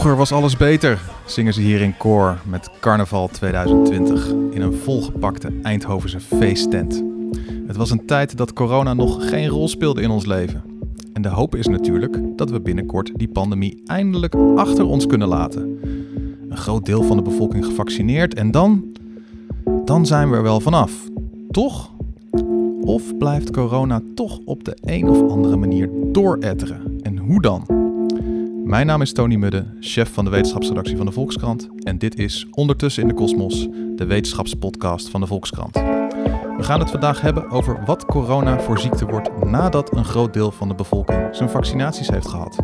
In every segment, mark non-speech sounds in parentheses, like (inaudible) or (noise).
Vroeger was alles beter, zingen ze hier in koor met Carnaval 2020 in een volgepakte Eindhovense feesttent. Het was een tijd dat corona nog geen rol speelde in ons leven. En de hoop is natuurlijk dat we binnenkort die pandemie eindelijk achter ons kunnen laten. Een groot deel van de bevolking gevaccineerd en dan. dan zijn we er wel vanaf. Toch? Of blijft corona toch op de een of andere manier dooretteren? En hoe dan? Mijn naam is Tony Mudde, chef van de wetenschapsredactie van de Volkskrant. En dit is Ondertussen in de Kosmos, de wetenschapspodcast van de Volkskrant. We gaan het vandaag hebben over wat corona voor ziekte wordt nadat een groot deel van de bevolking zijn vaccinaties heeft gehad.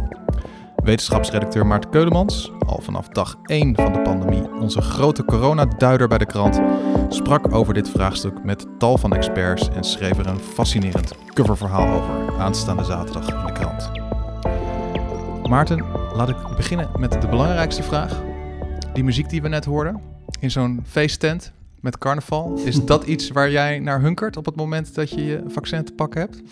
Wetenschapsredacteur Maarten Keulemans, al vanaf dag 1 van de pandemie onze grote coronaduider bij de krant, sprak over dit vraagstuk met tal van experts en schreef er een fascinerend coververhaal over aanstaande zaterdag in de krant. Maarten, laat ik beginnen met de belangrijkste vraag. Die muziek die we net hoorden in zo'n feesttent met carnaval, is (laughs) dat iets waar jij naar hunkert op het moment dat je je vaccin te pakken hebt?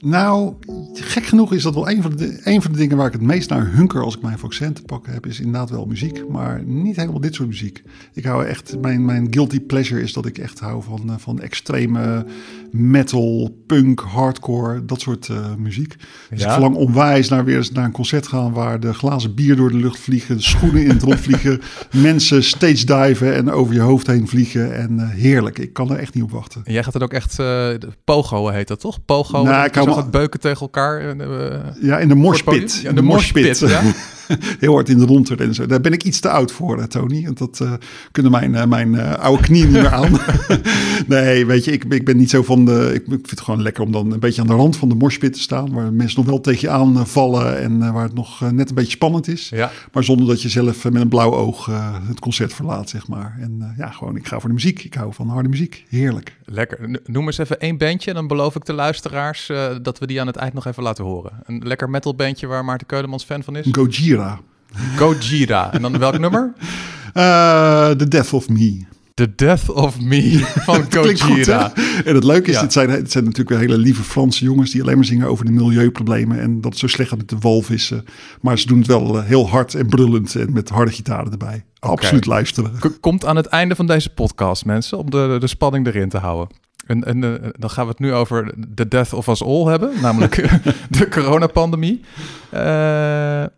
Nou, gek genoeg is dat wel een van, de, een van de dingen waar ik het meest naar hunker als ik mijn vaccin te pakken heb, is inderdaad wel muziek, maar niet helemaal dit soort muziek. Ik hou echt, mijn, mijn guilty pleasure is dat ik echt hou van, eh, van extreme metal, punk, hardcore, dat soort uh, muziek. Dus ja? ik verlang onwijs naar weer eens naar een concert gaan waar de glazen bier door de lucht vliegen, de schoenen in het rond vliegen, (laughs) mensen stage diven en over je hoofd heen vliegen. En uh, heerlijk, ik kan er echt niet op wachten. En jij gaat het ook echt, uh, pogo heet dat toch? Pogo, nou, ik hou het beuken tegen elkaar. ja, in de morspit. Ja, in de morspit, ja? (laughs) heel hard in de rond en zo. Daar ben ik iets te oud voor, Tony. Want dat uh, kunnen mijn, uh, mijn uh, oude knieën niet meer aan. (laughs) nee, weet je, ik, ik ben niet zo van de... Ik, ik, vind het gewoon lekker om dan een beetje aan de rand van de morspit te staan. Waar mensen nog wel tegen je aan vallen en waar het nog net een beetje spannend is. Ja. Maar zonder dat je zelf met een blauw oog het concert verlaat, zeg maar. En ja, gewoon, ik ga voor de muziek. Ik hou van harde muziek. Heerlijk. Lekker. Noem eens even één bandje. Dan beloof ik de luisteraars dat we die aan het eind nog even laten horen. Een lekker metal bandje waar Maarten Keudemans fan van is. Gojira. Gojira. En dan welk nummer? Uh, (laughs) The Death of Me. The Death of Me (laughs) van Gojira. en het leuke is, ja. het, zijn, het zijn natuurlijk weer hele lieve Franse jongens... die alleen maar zingen over de milieuproblemen... en dat het zo slecht gaat met de walvissen. Maar ze doen het wel eh, heel hard en brullend... en met harde gitaren erbij. Okay. Absoluut luisteren. Komt aan het einde van deze podcast, mensen... om de, de spanning erin te houden. En, en uh, dan gaan we het nu over The Death of Us All hebben, namelijk (laughs) (laughs) de coronapandemie. Uh,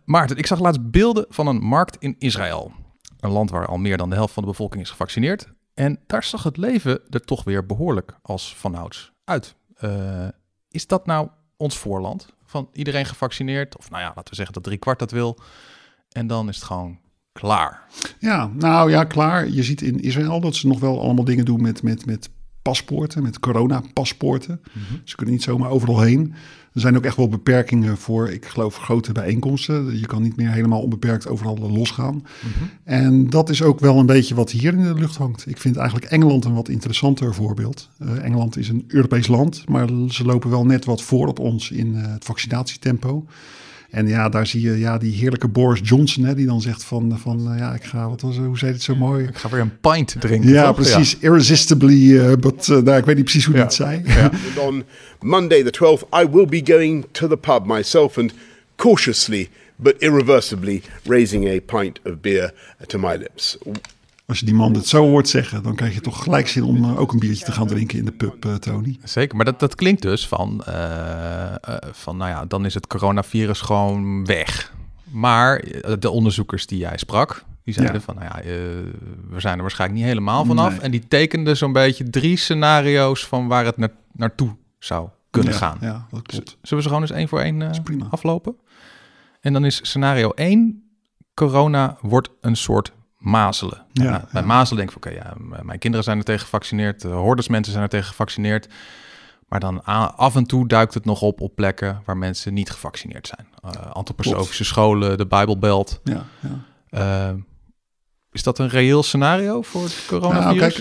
Maarten, ik zag laatst beelden van een markt in Israël. Een land waar al meer dan de helft van de bevolking is gevaccineerd. En daar zag het leven er toch weer behoorlijk als vanouds uit. Uh, is dat nou ons voorland? Van iedereen gevaccineerd? Of nou ja, laten we zeggen dat drie kwart dat wil. En dan is het gewoon klaar. Ja, nou ja, klaar. Je ziet in Israël dat ze nog wel allemaal dingen doen met, met, met paspoorten, met coronapaspoorten. Mm -hmm. Ze kunnen niet zomaar overal heen. Er zijn ook echt wel beperkingen voor, ik geloof, grote bijeenkomsten. Je kan niet meer helemaal onbeperkt overal losgaan. Mm -hmm. En dat is ook wel een beetje wat hier in de lucht hangt. Ik vind eigenlijk Engeland een wat interessanter voorbeeld. Uh, Engeland is een Europees land, maar ze lopen wel net wat voor op ons in uh, het vaccinatietempo. En ja, daar zie je ja, die heerlijke Boris Johnson, hè, die dan zegt van, van uh, ja, ik ga, wat was, hoe zei het zo mooi? Ik ga weer een pint drinken. Ja, toch? precies. Ja. Irresistibly, uh, but uh, nou, ik weet niet precies hoe ja. het zei. Ja. (laughs) On Monday the 12th, I will be going to the pub myself and cautiously but irreversibly raising a pint of beer to my lips. Als je die man het zo hoort zeggen, dan krijg je toch gelijk zin om uh, ook een biertje te gaan drinken in de pub, uh, Tony. Zeker, maar dat, dat klinkt dus van, uh, van, nou ja, dan is het coronavirus gewoon weg. Maar de onderzoekers die jij sprak, die zeiden ja. van, nou ja, we zijn er waarschijnlijk niet helemaal vanaf. Nee. En die tekenden zo'n beetje drie scenario's van waar het na naartoe zou kunnen ja, gaan. Ja, dat klopt. Zullen we ze gewoon eens één voor één aflopen? En dan is scenario 1, corona wordt een soort mazelen. Ja, bij ja. mazelen denk ik van, oké, okay, ja, mijn kinderen zijn er tegen gevaccineerd, uh, hordersmensen zijn er tegen gevaccineerd. Maar dan af en toe duikt het nog op op plekken waar mensen niet gevaccineerd zijn. Uh, antroposofische scholen, de Bijbelbelt. Ja, ja. Uh, is dat een reëel scenario voor het coronavirus? Nou, kijk,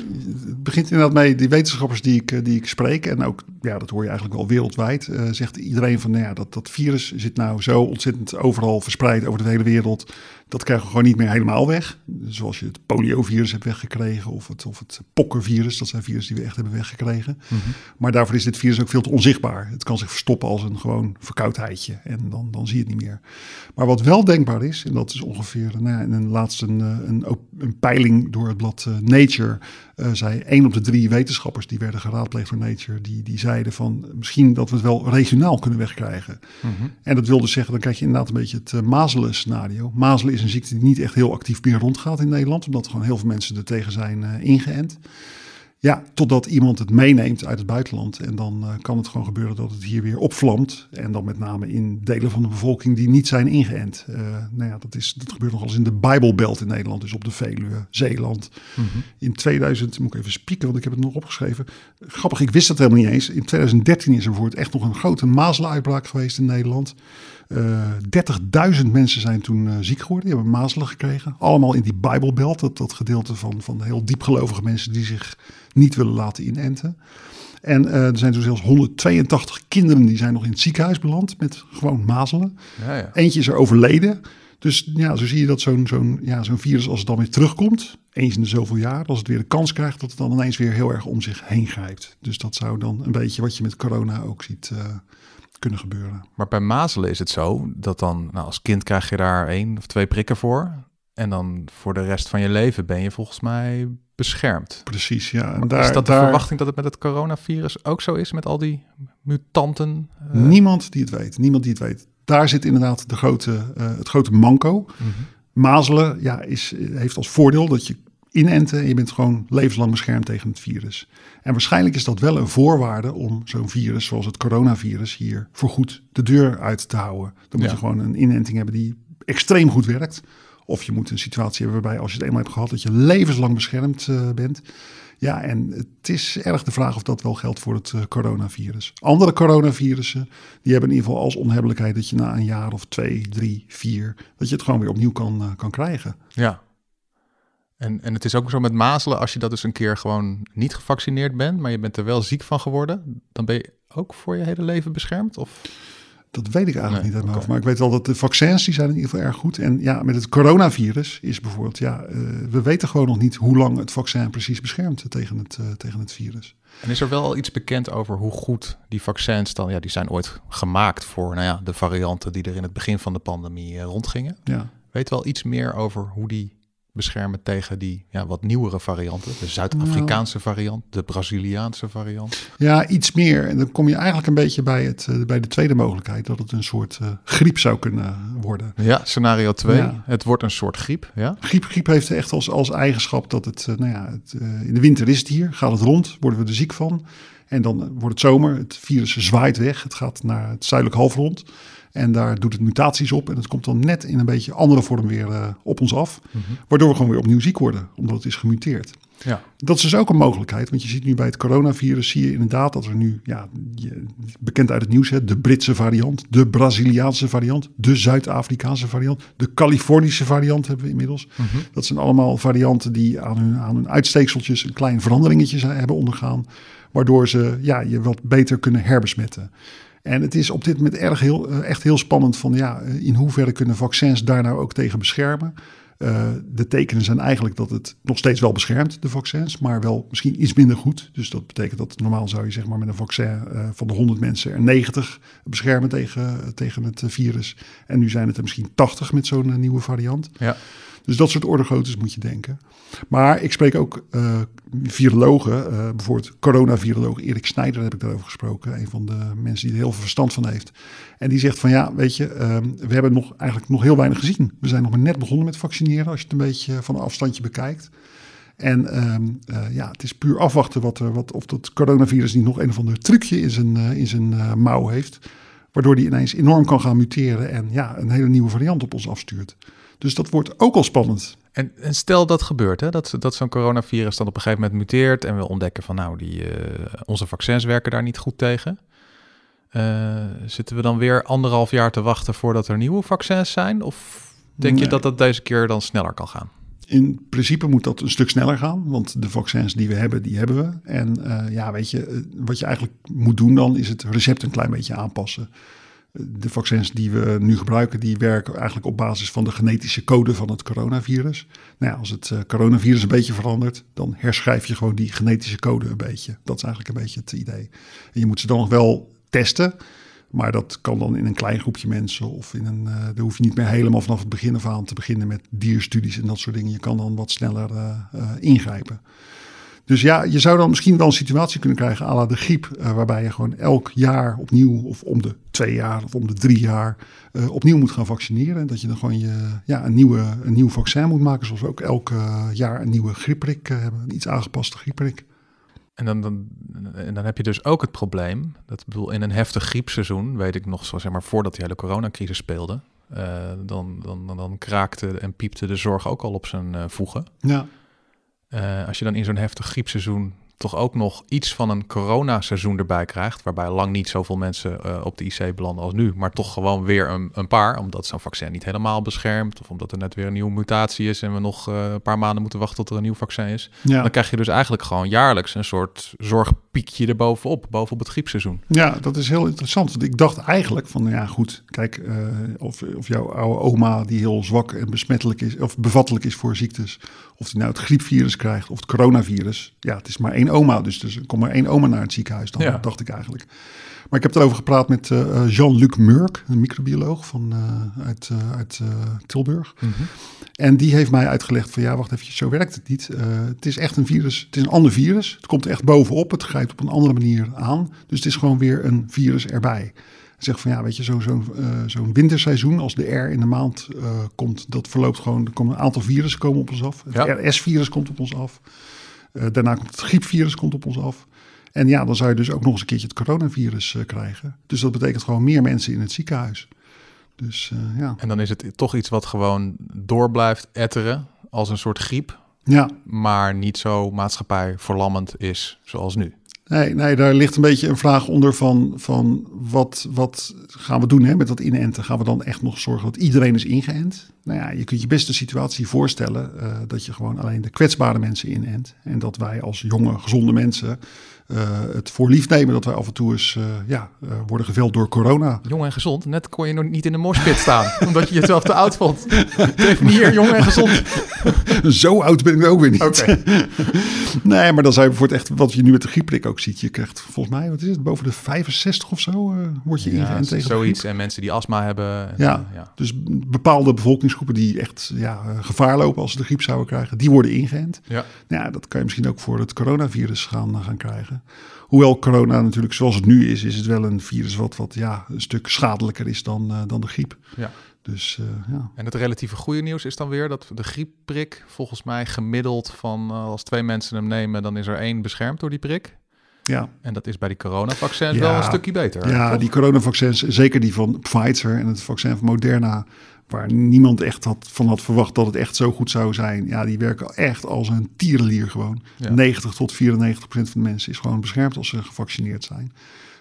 het begint inderdaad mee die wetenschappers die ik, die ik spreek en ook ja, dat hoor je eigenlijk wel wereldwijd, uh, zegt iedereen van, nou ja, dat, dat virus zit nou zo ontzettend overal verspreid over de hele wereld. Dat krijgen we gewoon niet meer helemaal weg. Zoals je het poliovirus hebt weggekregen of het, of het pokkenvirus. Dat zijn virussen die we echt hebben weggekregen. Mhm. Maar daarvoor is dit virus ook veel te onzichtbaar. Het kan zich verstoppen als een gewoon verkoudheidje en dan, dan zie je het niet meer. Maar wat wel denkbaar is, en dat is ongeveer nou ja, in een laatste een, een, een, peiling door het blad uh, Nature, uh, zei één op de drie wetenschappers die werden geraadpleegd door Nature, die, die zeiden van misschien dat we het wel regionaal kunnen wegkrijgen. Mhm. En dat wil dus zeggen, dan krijg je inderdaad een beetje het uh, mazelen scenario. Mazelen is een ziekte die niet echt heel actief meer rondgaat in Nederland, omdat er gewoon heel veel mensen er tegen zijn uh, ingeënt. Ja, totdat iemand het meeneemt uit het buitenland. En dan uh, kan het gewoon gebeuren dat het hier weer opvlamt. En dan met name in delen van de bevolking die niet zijn ingeënt. Uh, nou ja, dat, is, dat gebeurt nog eens in de Bijbelbelt in Nederland. Dus op de Veluwe, Zeeland. Mm -hmm. In 2000, moet ik even spieken, want ik heb het nog opgeschreven. Grappig, ik wist dat helemaal niet eens. In 2013 is er bijvoorbeeld echt nog een grote mazelenuitbraak geweest in Nederland. Uh, 30.000 mensen zijn toen uh, ziek geworden. Die hebben mazelen gekregen. Allemaal in die Bijbelbelt. Dat, dat gedeelte van, van heel diepgelovige mensen die zich niet willen laten inenten. En uh, er zijn dus zelfs 182 kinderen die zijn nog in het ziekenhuis beland met gewoon mazelen. Ja, ja. Eentje is er overleden. Dus ja, zo zie je dat zo'n zo'n ja, zo'n virus als het dan weer terugkomt, eens in de zoveel jaar, als het weer de kans krijgt, dat het dan ineens weer heel erg om zich heen grijpt. Dus dat zou dan een beetje wat je met corona ook ziet uh, kunnen gebeuren. Maar bij mazelen is het zo dat dan, nou, als kind krijg je daar één of twee prikken voor. En dan voor de rest van je leven ben je volgens mij beschermd. Precies, ja. En daar, is dat de daar... verwachting dat het met het coronavirus ook zo is, met al die mutanten? Uh... Niemand die het weet, niemand die het weet. Daar zit inderdaad de grote, uh, het grote manco. Mm -hmm. Mazelen ja, is, heeft als voordeel dat je inenten en je bent gewoon levenslang beschermd tegen het virus. En waarschijnlijk is dat wel een voorwaarde om zo'n virus zoals het coronavirus hier voorgoed de deur uit te houden. Dan moet ja. je gewoon een inenting hebben die extreem goed werkt. Of je moet een situatie hebben waarbij als je het eenmaal hebt gehad dat je levenslang beschermd uh, bent. Ja, en het is erg de vraag of dat wel geldt voor het uh, coronavirus. Andere coronavirussen, die hebben in ieder geval als onhebbelijkheid dat je na een jaar of twee, drie, vier, dat je het gewoon weer opnieuw kan, uh, kan krijgen. Ja, en, en het is ook zo met mazelen, als je dat dus een keer gewoon niet gevaccineerd bent, maar je bent er wel ziek van geworden, dan ben je ook voor je hele leven beschermd? Of? Dat weet ik eigenlijk nee, niet uit okay. Maar ik weet wel dat de vaccins, die zijn in ieder geval erg goed. En ja, met het coronavirus is bijvoorbeeld, ja, uh, we weten gewoon nog niet hoe lang het vaccin precies beschermt tegen het, uh, tegen het virus. En is er wel iets bekend over hoe goed die vaccins dan, ja, die zijn ooit gemaakt voor, nou ja, de varianten die er in het begin van de pandemie uh, rondgingen. Ja. Weet wel iets meer over hoe die beschermen tegen die ja, wat nieuwere varianten. De Zuid-Afrikaanse nou. variant, de Braziliaanse variant. Ja, iets meer. En dan kom je eigenlijk een beetje bij, het, uh, bij de tweede mogelijkheid, dat het een soort uh, griep zou kunnen worden. Ja, scenario 2. Ja. Het wordt een soort griep. Ja? Griep, griep heeft echt als, als eigenschap dat het, uh, nou ja, het, in de winter is het hier, gaat het rond, worden we er ziek van. En dan wordt het zomer, het virus zwaait weg, het gaat naar het zuidelijk halfrond. En daar doet het mutaties op. En het komt dan net in een beetje andere vorm weer uh, op ons af. Mm -hmm. Waardoor we gewoon weer opnieuw ziek worden, omdat het is gemuteerd. Ja. Dat is dus ook een mogelijkheid. Want je ziet nu bij het coronavirus, zie je inderdaad dat er nu, ja, bekend uit het nieuws, hè, de Britse variant, de Braziliaanse variant, de Zuid-Afrikaanse variant, de Californische variant hebben we inmiddels. Mm -hmm. Dat zijn allemaal varianten die aan hun, aan hun uitsteekseltjes een klein veranderingetje hebben ondergaan. Waardoor ze ja, je wat beter kunnen herbesmetten. En het is op dit moment erg heel, echt heel spannend van ja, in hoeverre kunnen vaccins daar nou ook tegen beschermen. Uh, de tekenen zijn eigenlijk dat het nog steeds wel beschermt, de vaccins, maar wel misschien iets minder goed. Dus dat betekent dat normaal zou je zeg maar met een vaccin uh, van de 100 mensen er 90 beschermen tegen, tegen het virus. En nu zijn het er misschien 80 met zo'n uh, nieuwe variant. Ja. Dus dat soort orde groottes moet je denken. Maar ik spreek ook virologen, uh, bijvoorbeeld coronaviroloog Erik Snijder heb ik daarover gesproken. Een van de mensen die er heel veel verstand van heeft. En die zegt van ja, weet je, um, we hebben nog, eigenlijk nog heel weinig gezien. We zijn nog maar net begonnen met vaccineren als je het een beetje van een afstandje bekijkt. En um, uh, ja, het is puur afwachten wat er, wat, of dat coronavirus niet nog een of ander trucje in zijn, in zijn mouw heeft. Waardoor die ineens enorm kan gaan muteren en ja, een hele nieuwe variant op ons afstuurt. Dus dat wordt ook al spannend. En, en stel dat gebeurt, hè? dat, dat zo'n coronavirus dan op een gegeven moment muteert en we ontdekken van nou, die, uh, onze vaccins werken daar niet goed tegen. Uh, zitten we dan weer anderhalf jaar te wachten voordat er nieuwe vaccins zijn? Of denk nee. je dat dat deze keer dan sneller kan gaan? In principe moet dat een stuk sneller gaan, want de vaccins die we hebben, die hebben we. En uh, ja, weet je, wat je eigenlijk moet doen dan, is het recept een klein beetje aanpassen. De vaccins die we nu gebruiken, die werken eigenlijk op basis van de genetische code van het coronavirus. Nou als het uh, coronavirus een beetje verandert, dan herschrijf je gewoon die genetische code een beetje. Dat is eigenlijk een beetje het idee. En je moet ze dan nog wel testen. Maar dat kan dan in een klein groepje mensen of in een. Uh, hoef je niet meer helemaal vanaf het begin af aan te beginnen met dierstudies en dat soort dingen. Je kan dan wat sneller uh, ingrijpen. Dus ja, je zou dan misschien wel een situatie kunnen krijgen à la de griep, waarbij je gewoon elk jaar opnieuw, of om de twee jaar of om de drie jaar, opnieuw moet gaan vaccineren. Dat je dan gewoon je, ja, een, nieuwe, een nieuw vaccin moet maken, zoals we ook elk jaar een nieuwe griepprik hebben, een iets aangepaste griepprik. En dan, dan, en dan heb je dus ook het probleem, dat bedoel, in een heftig griepseizoen, weet ik nog, zo, zeg maar, voordat die hele coronacrisis speelde, dan, dan, dan, dan, kraakte en piepte de zorg ook al op zijn voegen. Ja. Uh, als je dan in zo'n heftig griepseizoen toch ook nog iets van een coronaseizoen erbij krijgt, waarbij lang niet zoveel mensen uh, op de IC belanden als nu, maar toch gewoon weer een, een paar, omdat zo'n vaccin niet helemaal beschermt, of omdat er net weer een nieuwe mutatie is en we nog uh, een paar maanden moeten wachten tot er een nieuw vaccin is. Ja. Dan krijg je dus eigenlijk gewoon jaarlijks een soort zorgpiekje erbovenop, bovenop het griepseizoen. Ja, dat is heel interessant. Want ik dacht eigenlijk van, ja goed, kijk, uh, of, of jouw oude oma die heel zwak en besmettelijk is, of bevattelijk is voor ziektes, of die nou het griepvirus krijgt of het coronavirus. Ja, het is maar één oma, dus er komt maar één oma naar het ziekenhuis, dan ja. dacht ik eigenlijk. Maar ik heb erover gepraat met uh, Jean-Luc Murk, een microbioloog van, uh, uit, uh, uit Tilburg. Mhm. Mm -hmm. En die heeft mij uitgelegd van ja, wacht even, zo werkt het niet. het is echt een virus, het is een ander virus. Het komt echt bovenop, het grijpt op een andere manier aan. Dus het is gewoon weer een virus erbij. Zeg van ja, weet je, zo'n zo, uh, zo winterseizoen, als de R in de maand komt, dat verloopt gewoon. Er komen een aantal virussen komen op ons af. Het Ja. RS-virus komt op ons af. Uh, daarna komt het griepvirus komt op ons af. En ja, dan zou je dus ook nog eens een keertje het coronavirus uh, krijgen. Dus dat betekent gewoon meer mensen in het ziekenhuis. Dus uh, ja. En dan is het toch iets wat gewoon door blijft etteren als een soort griep, Ja, maar niet zo maatschappij verlammend is zoals nu. Nee, nee, daar ligt een beetje een vraag onder van, van wat, wat gaan we doen hè, met dat inenten? Gaan we dan echt nog zorgen dat iedereen is ingeënt? Nou ja, je kunt je best de situatie voorstellen uh, dat je gewoon alleen de kwetsbare mensen inent. En dat wij als jonge, gezonde mensen het voor lief nemen dat wij af en toe eens uh, ja, worden geveld door corona. Jong en gezond, net kon je nog niet in de moshpit staan, (laughs) omdat je jezelf te oud vond. Definieer jong en gezond. (laughs) Zo oud ben ik ook weer niet. (laughs) Nee, maar dan zou je bijvoorbeeld echt, wat je nu met de griepprik ook ziet, je krijgt volgens mij, wat is het, boven de 65 of zo word je Ja, ingeënt tegen zoiets. En mensen die astma hebben. En, Ja, eh, ja. dus bepaalde bevolkingsgroepen die echt ja, eh, gevaar lopen als ze de griep zouden krijgen, die worden ingeënt. Ja. Nou Ja, dat kan je misschien ook voor het coronavirus gaan, eh, gaan krijgen. Hoewel corona natuurlijk zoals het nu is, is het wel een virus wat, wat ja, een stuk schadelijker is dan, eh, dan de griep. Ja. Dus eh, ja. En het relatieve goede nieuws is dan weer dat de griepprik volgens mij gemiddeld van eh, als twee mensen hem nemen, dan is er één beschermd door die prik. Ja, En dat is bij die coronavaccins Ja. wel een stukje beter. ja toch? die coronavaccins, zeker die van Pfizer en het vaccin van Moderna, waar niemand echt had, van had verwacht dat het echt zo goed zou zijn. Ja, die werken echt als een tierenlier gewoon. Ja. 90 tot 94 procent van de mensen is gewoon beschermd als ze gevaccineerd zijn.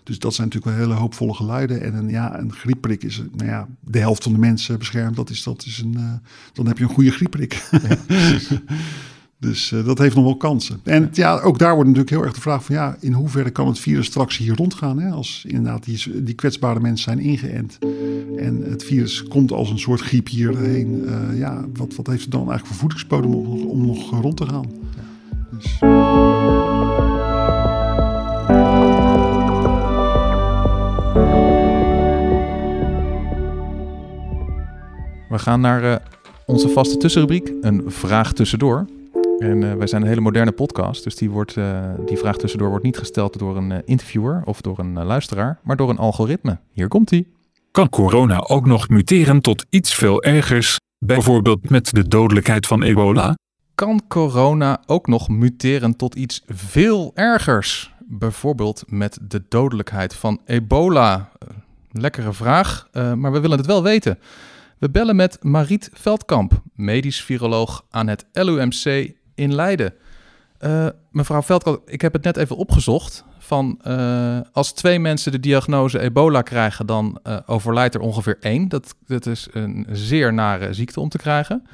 Dus dat zijn natuurlijk wel hele hoopvolle geluiden. En een, ja, een griepprik is nou ja, de helft van de mensen beschermd. Dat is, dat is een, uh, dan heb je een goede griepprik. (laughs) dus uh, dat heeft nog wel kansen. En ja, ook daar wordt natuurlijk heel erg de vraag van... ja, in hoeverre kan het virus straks hier rondgaan? Hè? Als inderdaad die, die kwetsbare mensen zijn ingeënt... en het virus komt als een soort griep hierheen. Uh, ja, wat, wat heeft het dan eigenlijk voor voedingsbodem om, om nog rond te gaan? Dus... We gaan naar eh, onze vaste tussenrubriek, een vraag tussendoor. En eh, wij zijn een hele moderne podcast, dus die, wordt, eh, die vraag tussendoor wordt niet gesteld door een eh, interviewer of door een luisteraar, maar door een algoritme. Hier komt ie. kan corona ook nog muteren tot iets veel ergers, bijvoorbeeld met de dodelijkheid van ebola? Kan corona ook nog muteren tot iets veel ergers? Bijvoorbeeld met de dodelijkheid van ebola. Lekkere vraag, eh, maar we willen het wel weten. We bellen met Mariet Veldkamp, medisch viroloog aan het LUMC in Leiden. Eh, mevrouw Veldkamp, ik heb het net even opgezocht. Van, eh, als twee mensen de diagnose ebola krijgen, dan eh, overlijdt er ongeveer één. Dat, dat is een zeer nare ziekte om te krijgen.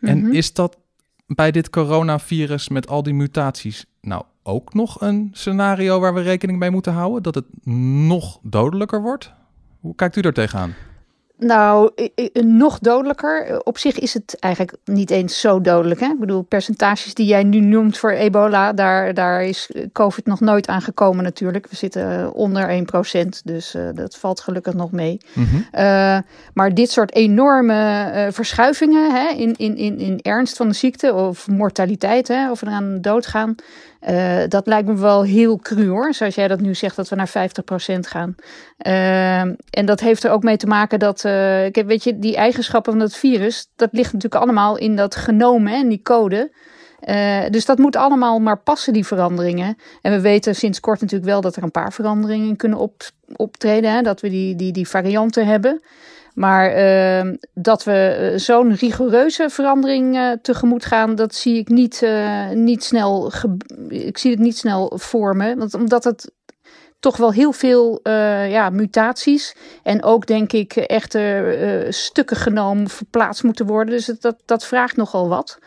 En Mhm. is dat bij dit coronavirus met al die mutaties nou ook nog een scenario waar we rekening mee moeten houden? Dat het nog dodelijker wordt? Hoe kijkt u daar tegenaan? Nou, nog dodelijker. Op zich is het eigenlijk niet eens zo dodelijk. Hè? Ik bedoel, percentages die jij nu noemt voor ebola, daar, daar is COVID nog nooit aangekomen natuurlijk. We zitten onder 1%, dus uh, dat valt gelukkig nog mee. Mm -hmm. uh, maar dit soort enorme uh, verschuivingen hè, in, in, in, in ernst van de ziekte of mortaliteit, hè, of we eraan doodgaan, uh, dat lijkt me wel heel cru hoor, zoals jij dat nu zegt, dat we naar 50% gaan. Uh, en dat heeft er ook mee te maken dat, uh, weet je, die eigenschappen van het virus, dat ligt natuurlijk allemaal in dat genoom en die code. dus dat moet allemaal maar passen, die veranderingen. En we weten sinds kort natuurlijk wel dat er een paar veranderingen kunnen op, optreden. Hè? Dat we die, die, die varianten hebben. Maar uh, dat we eh, zo'n rigoureuze verandering uh, tegemoet gaan, dat zie ik niet, uh, niet snel. Ik zie het niet snel vormen. Want omdat het toch wel heel veel ja, mutaties en ook denk ik echte stukken genomen verplaatst moeten worden. Dus dat, dat vraagt nogal wat.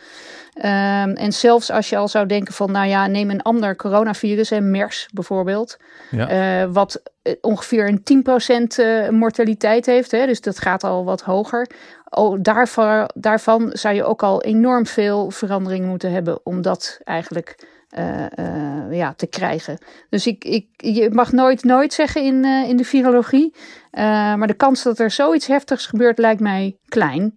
Um, en zelfs als je al zou denken van, nou ja, neem een ander coronavirus, en MERS bijvoorbeeld, ja. uh, wat ongeveer een 10% uh, mortaliteit heeft, hè, dus dat gaat al wat hoger. Oh, daarvan, daarvan zou je ook al enorm veel verandering moeten hebben om dat eigenlijk uh, uh, ja, te krijgen. Dus ik, ik, je mag nooit nooit zeggen in, uh, in de virologie. maar de kans dat er zoiets heftigs gebeurt lijkt mij klein.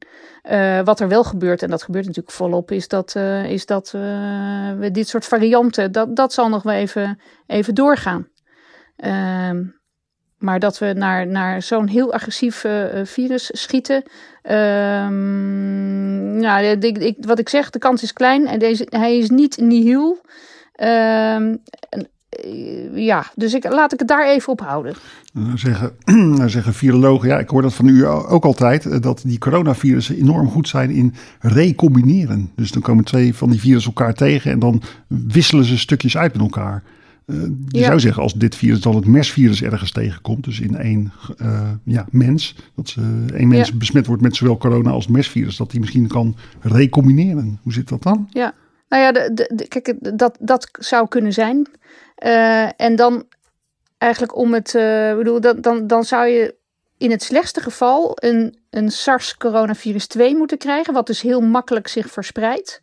wat er wel gebeurt, en dat gebeurt natuurlijk volop, is dat, is dat we dit soort varianten, dat, dat zal nog wel even, even doorgaan. Ehm, maar dat we naar, naar zo'n heel agressief virus schieten. Nou, ik, wat ik zeg, de kans is klein. En deze, hij is niet nihil. Um, ja, dus ik, laat ik het daar even op houden. Nou zeggen, (clears throat) nou zeggen virologen, ja, ik hoor dat van u ook altijd, dat die coronavirussen enorm goed zijn in recombineren. Dus dan komen twee van die virussen elkaar tegen en dan wisselen ze stukjes uit met elkaar. Uh, je ja. zou zeggen, als dit virus dan het MERS-virus ergens tegenkomt, dus in één uh, ja, mens, dat ze, één mens ja. besmet wordt met zowel corona als het MERS-virus, dat die misschien kan recombineren. Hoe zit dat dan? Ja, nou ja, de, de, kijk, dat, dat zou kunnen zijn. Uh, en dan eigenlijk om het, bedoel, dan, dan, dan zou je in het slechtste geval een, een SARS-coronavirus 2 moeten krijgen, wat dus heel makkelijk zich verspreidt.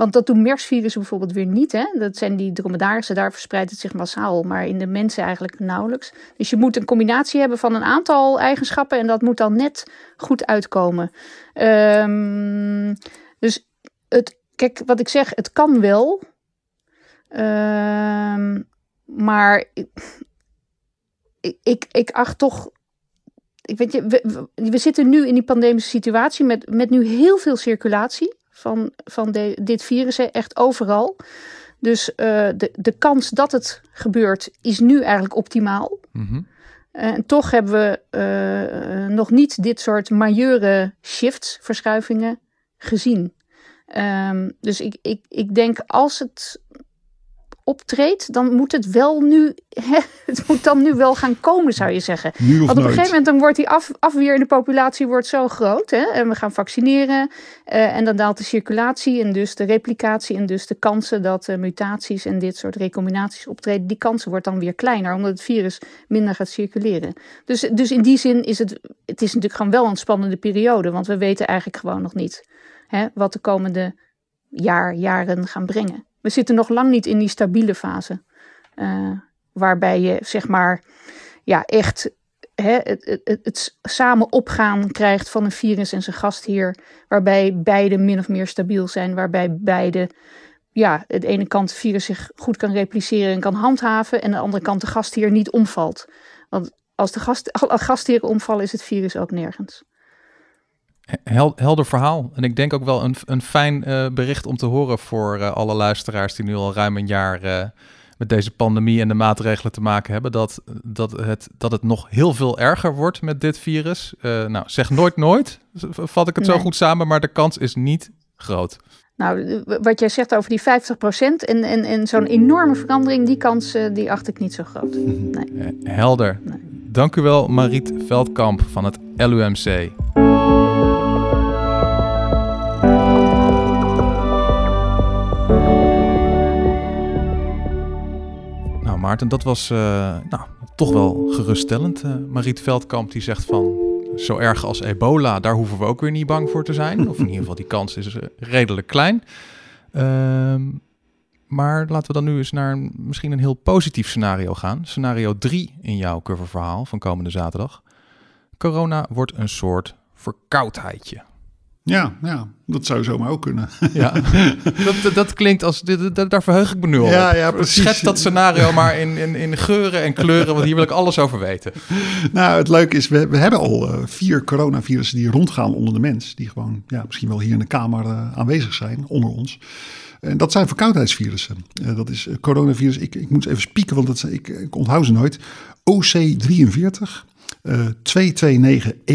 Want dat doen MERS-virussen bijvoorbeeld weer niet. Hè? Dat zijn die dromedarissen, daar verspreidt het zich massaal, maar in de mensen eigenlijk nauwelijks. Dus je moet een combinatie hebben van een aantal eigenschappen en dat moet dan net goed uitkomen. Um, dus het, kijk, wat ik zeg, het kan wel. Um, maar ik, ik, ik acht toch ik weet je, we, we, zitten nu in die pandemische situatie met, met nu heel veel circulatie van, van de, dit virus, echt overal. Dus uh, de, de kans dat het gebeurt is nu eigenlijk optimaal. Mm -hmm. En toch hebben we uh, nog niet dit soort majeure shifts, verschuivingen gezien. Um, dus ik, ik, ik denk als het optreedt, dan moet het wel nu, (laughs) hè, het moet dan nu wel gaan komen, zou je zeggen. Want op een gegeven moment dan wordt die af, afweer in de populatie wordt zo groot. Hè, en we gaan vaccineren uh, en dan daalt de circulatie en dus de replicatie en dus de kansen dat uh, mutaties en dit soort recombinaties optreden, die kansen wordt dan weer kleiner, omdat het virus minder gaat circuleren. Dus, dus in die zin is het, het is natuurlijk gewoon wel een spannende periode, want we weten eigenlijk gewoon nog niet hè, wat de komende jaar, jaren gaan brengen. We zitten nog lang niet in die stabiele fase. Uh, waarbij je zeg maar ja, echt hè, het, het, het, samen opgaan krijgt van een virus en zijn gastheer. Waarbij beide min of meer stabiel zijn. Waarbij beide ja, de ene kant het virus zich goed kan repliceren en kan handhaven. En aan de andere kant de gastheer niet omvalt. Want als de gast, gastheren omvallen is het virus ook nergens helder verhaal. En ik denk ook wel een, een fijn uh, bericht om te horen voor uh, alle luisteraars die nu al ruim een jaar uh, met deze pandemie en de maatregelen te maken hebben. Dat, dat, het, dat het nog heel veel erger wordt met dit virus. nou, zeg nooit nooit, vat ik het nee. zo goed samen, maar de kans is niet groot. Nou, wat jij zegt over die 50% en, en, en zo'n enorme verandering, die kans die acht ik niet zo groot. Nee. (laughs) Helder. Nee. Dank u wel, Mariet Veldkamp van het LUMC. Maarten. Dat was eh, nou, toch wel geruststellend. Uh, Mariet Veldkamp die zegt van... zo erg als ebola, daar hoeven we ook weer niet bang voor te zijn. Of in ieder geval, die kans is redelijk klein. Ehm, maar laten we dan nu eens naar misschien een heel positief scenario gaan. Scenario 3 in jouw coververhaal van komende zaterdag. Corona wordt een soort verkoudheidje. Ja, ja, dat zou zomaar ook kunnen. Ja, (laughs) dat, dat klinkt als, daar verheug ik me nu al ja, Ja, precies. Schets dat scenario maar in, in, in geuren en kleuren, want hier wil ik alles over weten. (laughs) Nou, het leuke is, we, we hebben al uh, vier coronavirussen die rondgaan onder de mens. Die gewoon, ja, misschien wel hier in de kamer uh, aanwezig zijn, onder ons. En dat zijn verkoudheidsvirussen. Uh, dat is coronavirus, ik, ik moet even spieken, want dat, ik, ik onthoud ze nooit. OC43, 229E.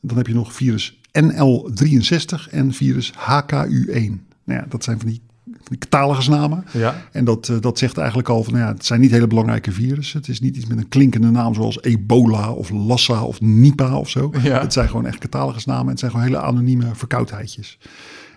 Dan heb je nog virus NL63 en virus HKU1. Nou ja, dat zijn van die, van die namen. Ja. En dat, uh, dat zegt eigenlijk al van, nou ja, het zijn niet hele belangrijke virussen. Het is niet iets met een klinkende naam zoals ebola of lassa of Nipah of zo. Ja. Het zijn gewoon echt namen en het zijn gewoon hele anonieme verkoudheidjes.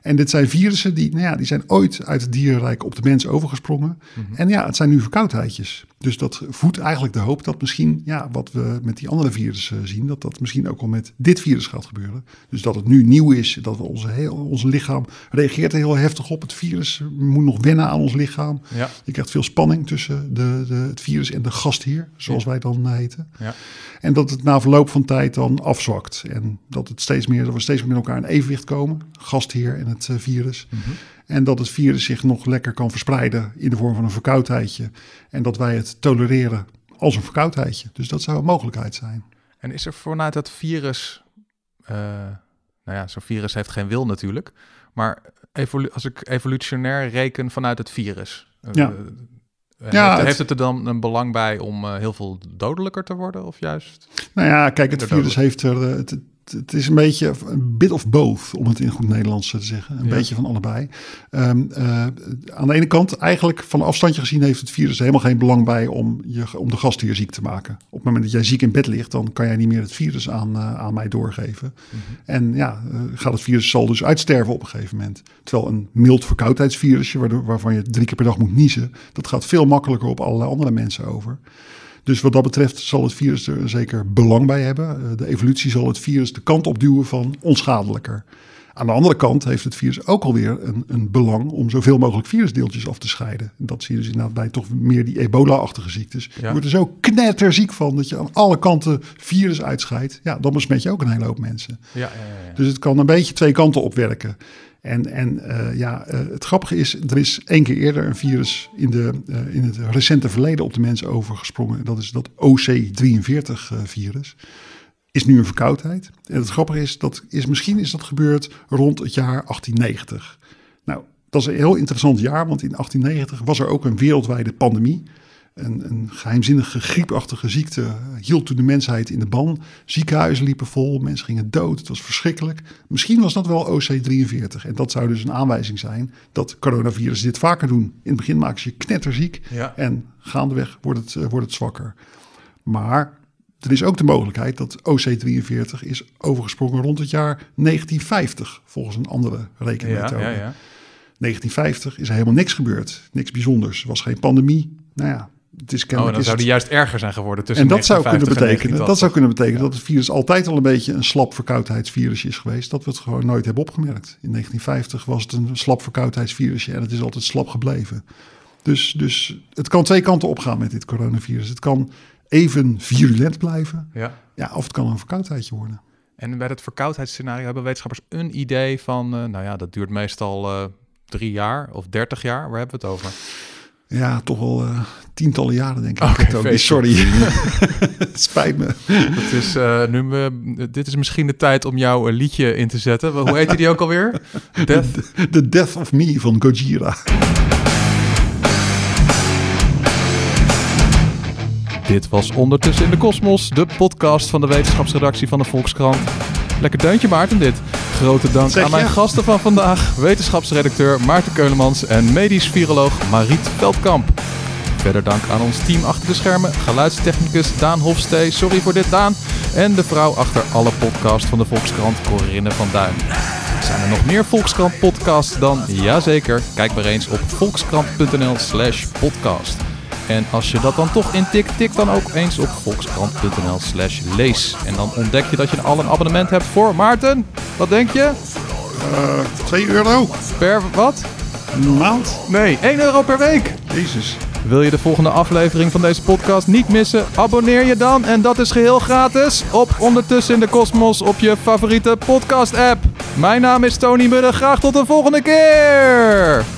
En dit zijn virussen die, nou ja, die zijn ooit uit het dierenrijk op de mens overgesprongen. Mhm. En ja, het zijn nu verkoudheidjes. Dus dat voedt eigenlijk de hoop dat misschien, ja, wat we met die andere virussen zien, dat dat misschien ook al met dit virus gaat gebeuren. Dus dat het nu nieuw is, dat onze, heel, ons lichaam reageert er heel heftig op. Het virus moet nog wennen aan ons lichaam. Ja. Je krijgt veel spanning tussen de, de, het virus en de gastheer, zoals wij dan heten. Ja. En dat het na verloop van tijd dan afzwakt. En dat, het steeds meer, dat we steeds meer met elkaar in evenwicht komen, gastheer en het uh, virus. Mhm. En dat het virus zich nog lekker kan verspreiden in de vorm van een verkoudheidje. En dat wij het tolereren als een verkoudheidje. Dus dat zou een mogelijkheid zijn. En is er vanuit dat virus. Uh, nou ja, zo'n virus heeft geen wil natuurlijk. Maar als ik evolutionair reken vanuit het virus. Eh, ja. Uh, ja, heeft, het, heeft, het, er dan een belang bij om heel veel dodelijker te worden of juist? Nou ja, kijk, het virus heeft er. Het, het is een beetje een bit of both, om het in goed Nederlands te zeggen. Een beetje van allebei. Um, uh, aan de ene kant, eigenlijk van afstandje gezien, heeft het virus helemaal geen belang bij om, je, om de gastheer ziek te maken. Op het moment dat jij ziek in bed ligt, dan kan jij niet meer het virus aan, uh, aan mij doorgeven. Mm -hmm. En ja, uh, gaat het virus zal dus uitsterven op een gegeven moment. Terwijl een mild verkoudheidsvirusje, waardoor, waarvan je drie keer per dag moet niezen, dat gaat veel makkelijker op allerlei andere mensen over. Dus wat dat betreft zal het virus er zeker belang bij hebben. Eh, de evolutie zal het virus de kant op duwen van onschadelijker. Aan de andere kant heeft het virus ook alweer een, een belang om zoveel mogelijk virusdeeltjes af te scheiden. En dat zie je dus inderdaad bij toch meer die ebola-achtige ziektes. Je wordt er zo knetterziek van dat je aan alle kanten virus uitscheidt. Ja, dan besmet je ook een hele hoop mensen. Ja, ja, ja, Dus het kan een beetje twee kanten opwerken. En, en uh, ja, uh, het grappige is, er is één keer eerder een virus in, de, uh, in het recente verleden op de mensen overgesprongen. Dat is dat OC43-virus. Is nu een verkoudheid. En het grappige is, dat is misschien is dat gebeurd rond het jaar 1890. Nou, dat is een heel interessant jaar, want in 1890 was er ook een wereldwijde pandemie. Een, een, geheimzinnige griepachtige ziekte hield toen de mensheid in de ban. Ziekenhuizen liepen vol, mensen gingen dood. Het was verschrikkelijk. Misschien was dat wel OC43. En dat zou dus een aanwijzing zijn dat coronavirus dit vaker doen. In het begin maken ze je knetterziek ja. en gaandeweg wordt het, uh, wordt het zwakker. Maar er is ook de mogelijkheid dat OC43 is overgesprongen rond het jaar 1950, volgens een andere rekenmethode. Ja, ja, 1950 is er helemaal niks gebeurd. Niks bijzonders. Er was geen pandemie. Nou ja, het is oh, dan zou die juist erger zijn geworden tussen En dat zou kunnen betekenen, dat zou kunnen betekenen dat het virus altijd al een beetje een slap verkoudheidsvirusje is geweest. Dat we het gewoon nooit hebben opgemerkt. In 1950 was het een slap verkoudheidsvirusje en het is altijd slap gebleven. Dus, dus het kan twee kanten opgaan met dit coronavirus. Het kan even virulent blijven. Ja. Ja, of het kan een verkoudheidje worden. En bij het verkoudheidsscenario hebben wetenschappers een idee van, uh, nou ja, dat duurt meestal uh, drie jaar of dertig jaar. Waar hebben we het over? Ja, toch wel uh, tientallen jaren denk ik. Okay, Sorry, (laughs) spijt me. Het is, uh, nu me, dit is misschien de tijd om jouw liedje in te zetten. Hoe heet die ook alweer? (laughs) Death? The, the Death of Me van Gojira. Dit was Ondertussen in de Kosmos, de podcast van de wetenschapsredactie van de Volkskrant. Lekker deuntje Maarten dit. Grote dank aan mijn gasten van vandaag, wetenschapsredacteur Maarten Keulemans en medisch viroloog Mariet Veldkamp. Verder dank aan ons team achter de schermen, geluidstechnicus Daan Hofstee, sorry voor dit Daan, en de vrouw achter alle podcasts van de Volkskrant, Corinne van Duin. Zijn er nog meer Volkskrant podcasts dan? Jazeker, kijk maar eens op volkskrant.nl slash podcast. En als je dat dan toch intikt, tik dan ook eens op volkskrant.nl slash lees. En dan ontdek je dat je al een abonnement hebt voor Maarten. Wat denk je? Eh 2 euro Per wat? een maand. Nee, 1 euro per week. Jezus. Wil je de volgende aflevering van deze podcast niet missen? Abonneer je dan, en dat is geheel gratis, op Ondertussen in de Kosmos op je favoriete podcast-app. Mijn naam is Tony Mudde, graag tot de volgende keer!